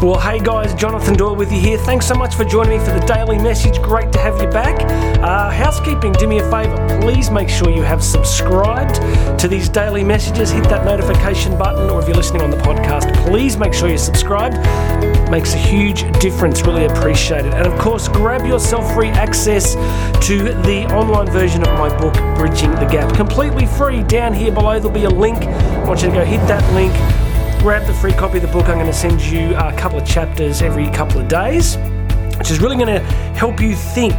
Well, hey guys, Jonathan Doyle with you here. Thanks so much for joining me for the daily message. Great to have you back. Uh, housekeeping, do me a favor. Please make sure you have subscribed to these daily messages. Hit that notification button, or if you're listening on the podcast, please make sure you're subscribed. Makes a huge difference. Really appreciate it. And of course, grab yourself free access to the online version of my book, Bridging the Gap. Completely free. Down here below, there'll be a link. I want you to go hit that link grab the free copy of the book. I'm going to send you a couple of chapters every couple of days, which is really going to help you think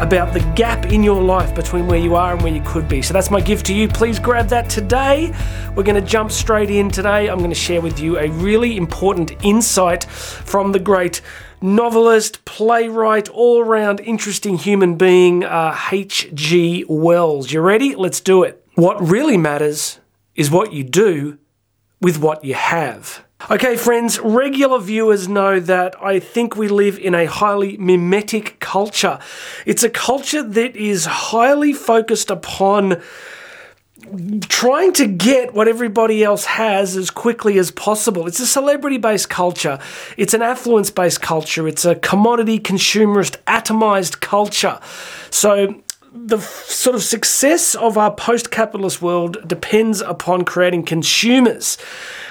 about the gap in your life between where you are and where you could be. So that's my gift to you. Please grab that today. We're going to jump straight in today. I'm going to share with you a really important insight from the great novelist, playwright, all round interesting human being, H.G. Uh, Wells. You ready? Let's do it. What really matters is what you do with what you have. Okay, friends, regular viewers know that I think we live in a highly mimetic culture. It's a culture that is highly focused upon trying to get what everybody else has as quickly as possible. It's a celebrity based culture, it's an affluence based culture, it's a commodity consumerist atomized culture. So the sort of success of our post capitalist world depends upon creating consumers.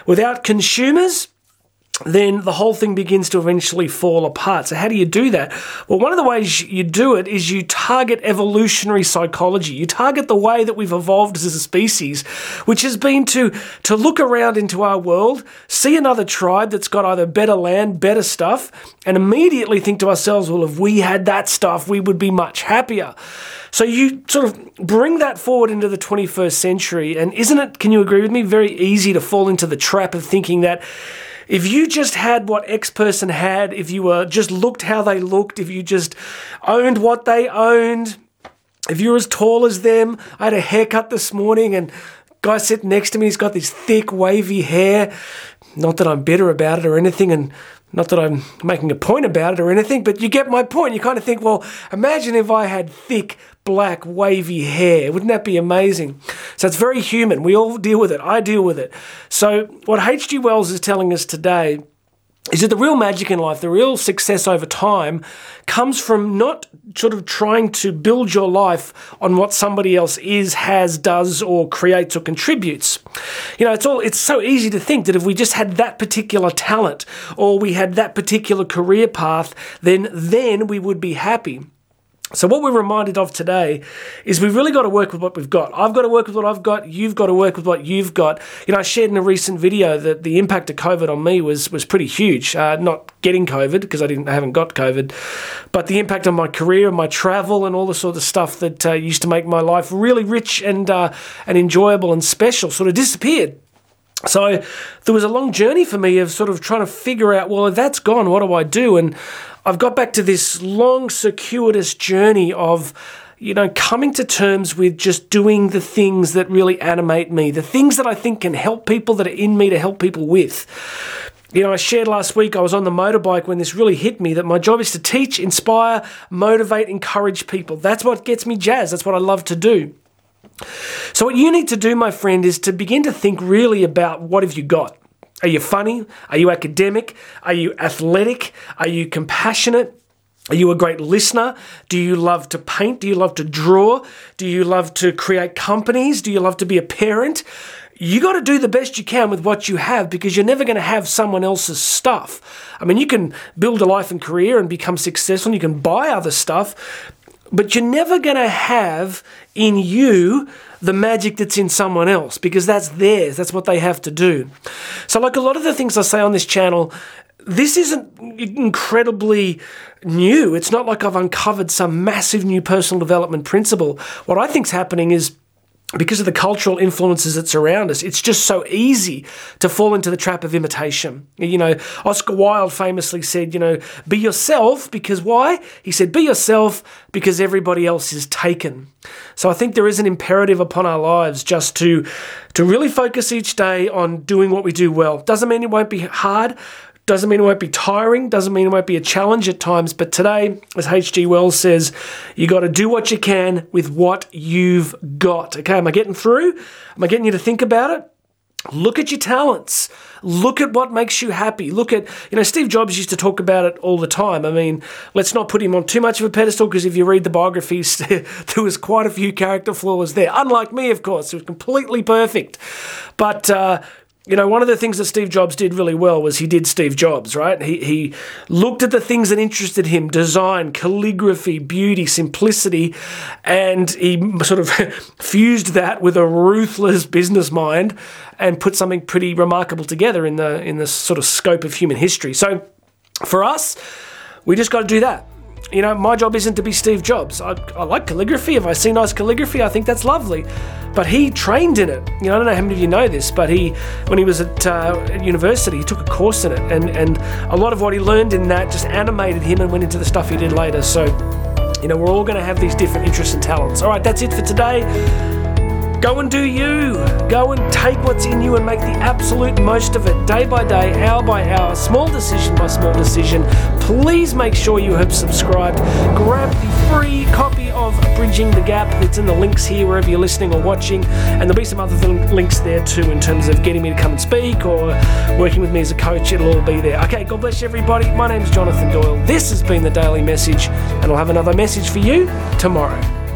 Without consumers, then the whole thing begins to eventually fall apart. So, how do you do that? Well, one of the ways you do it is you target evolutionary psychology. You target the way that we've evolved as a species, which has been to, to look around into our world, see another tribe that's got either better land, better stuff, and immediately think to ourselves, well, if we had that stuff, we would be much happier. So you sort of bring that forward into the 21st century, and isn't it, can you agree with me, very easy to fall into the trap of thinking that if you just had what X person had, if you were just looked how they looked, if you just owned what they owned, if you're as tall as them, I had a haircut this morning and guy sitting next to me, he's got this thick, wavy hair. Not that I'm bitter about it or anything, and not that I'm making a point about it or anything, but you get my point. You kind of think, well, imagine if I had thick, black, wavy hair. Wouldn't that be amazing? So it's very human. We all deal with it. I deal with it. So, what H.G. Wells is telling us today is that the real magic in life, the real success over time, comes from not sort of trying to build your life on what somebody else is, has, does, or creates or contributes. You know, it's all it's so easy to think that if we just had that particular talent or we had that particular career path, then then we would be happy. So, what we're reminded of today is we've really got to work with what we've got. I've got to work with what I've got. You've got to work with what you've got. You know, I shared in a recent video that the impact of COVID on me was was pretty huge. Uh, not getting COVID because I didn't, I haven't got COVID, but the impact on my career and my travel and all the sort of stuff that uh, used to make my life really rich and uh, and enjoyable and special sort of disappeared. So there was a long journey for me of sort of trying to figure out, well, if that's gone, what do I do? And I've got back to this long, circuitous journey of, you know, coming to terms with just doing the things that really animate me, the things that I think can help people that are in me to help people with. You know, I shared last week I was on the motorbike when this really hit me that my job is to teach, inspire, motivate, encourage people. That's what gets me jazzed. That's what I love to do. So, what you need to do, my friend, is to begin to think really about what have you got. Are you funny? Are you academic? Are you athletic? Are you compassionate? Are you a great listener? Do you love to paint? Do you love to draw? Do you love to create companies? Do you love to be a parent? You got to do the best you can with what you have because you're never going to have someone else's stuff. I mean, you can build a life and career and become successful, and you can buy other stuff, but you're never going to have in you the magic that's in someone else because that's theirs. That's what they have to do. So, like a lot of the things I say on this channel, this isn't incredibly new. It's not like I've uncovered some massive new personal development principle. What I think's happening is because of the cultural influences that surround us, it's just so easy to fall into the trap of imitation. You know, Oscar Wilde famously said, you know, be yourself because why? He said, be yourself because everybody else is taken. So I think there is an imperative upon our lives just to to really focus each day on doing what we do well. Doesn't mean it won't be hard, doesn't mean it won't be tiring, doesn't mean it won't be a challenge at times, but today, as H.G. Wells says, you got to do what you can with what you've got. Okay, am I getting through? Am I getting you to think about it? Look at your talents. Look at what makes you happy. Look at, you know, Steve Jobs used to talk about it all the time. I mean, let's not put him on too much of a pedestal because if you read the biographies, there was quite a few character flaws there. Unlike me, of course, it was completely perfect. But, uh, you know, one of the things that Steve Jobs did really well was he did Steve Jobs, right? He, he looked at the things that interested him design, calligraphy, beauty, simplicity and he sort of fused that with a ruthless business mind and put something pretty remarkable together in the, in the sort of scope of human history. So for us, we just got to do that you know, my job isn't to be Steve Jobs. I, I, like calligraphy. If I see nice calligraphy, I think that's lovely. But he trained in it. You know, I don't know how many of you know this, but he, when he was at, uh, at university, he took a course in it, and and a lot of what he learned in that just animated him and went into the stuff he did later. So, you know, we're all going to have these different interests and talents. All right, that's it for today. Go and do you. Go and take what's in you and make the absolute most of it day by day, hour by hour, small decision by small decision. Please make sure you have subscribed. Grab the free copy of Bridging the Gap. It's in the links here wherever you're listening or watching. And there'll be some other links there too in terms of getting me to come and speak or working with me as a coach. It'll all be there. Okay, God bless everybody. My name's Jonathan Doyle. This has been the Daily Message, and I'll have another message for you tomorrow.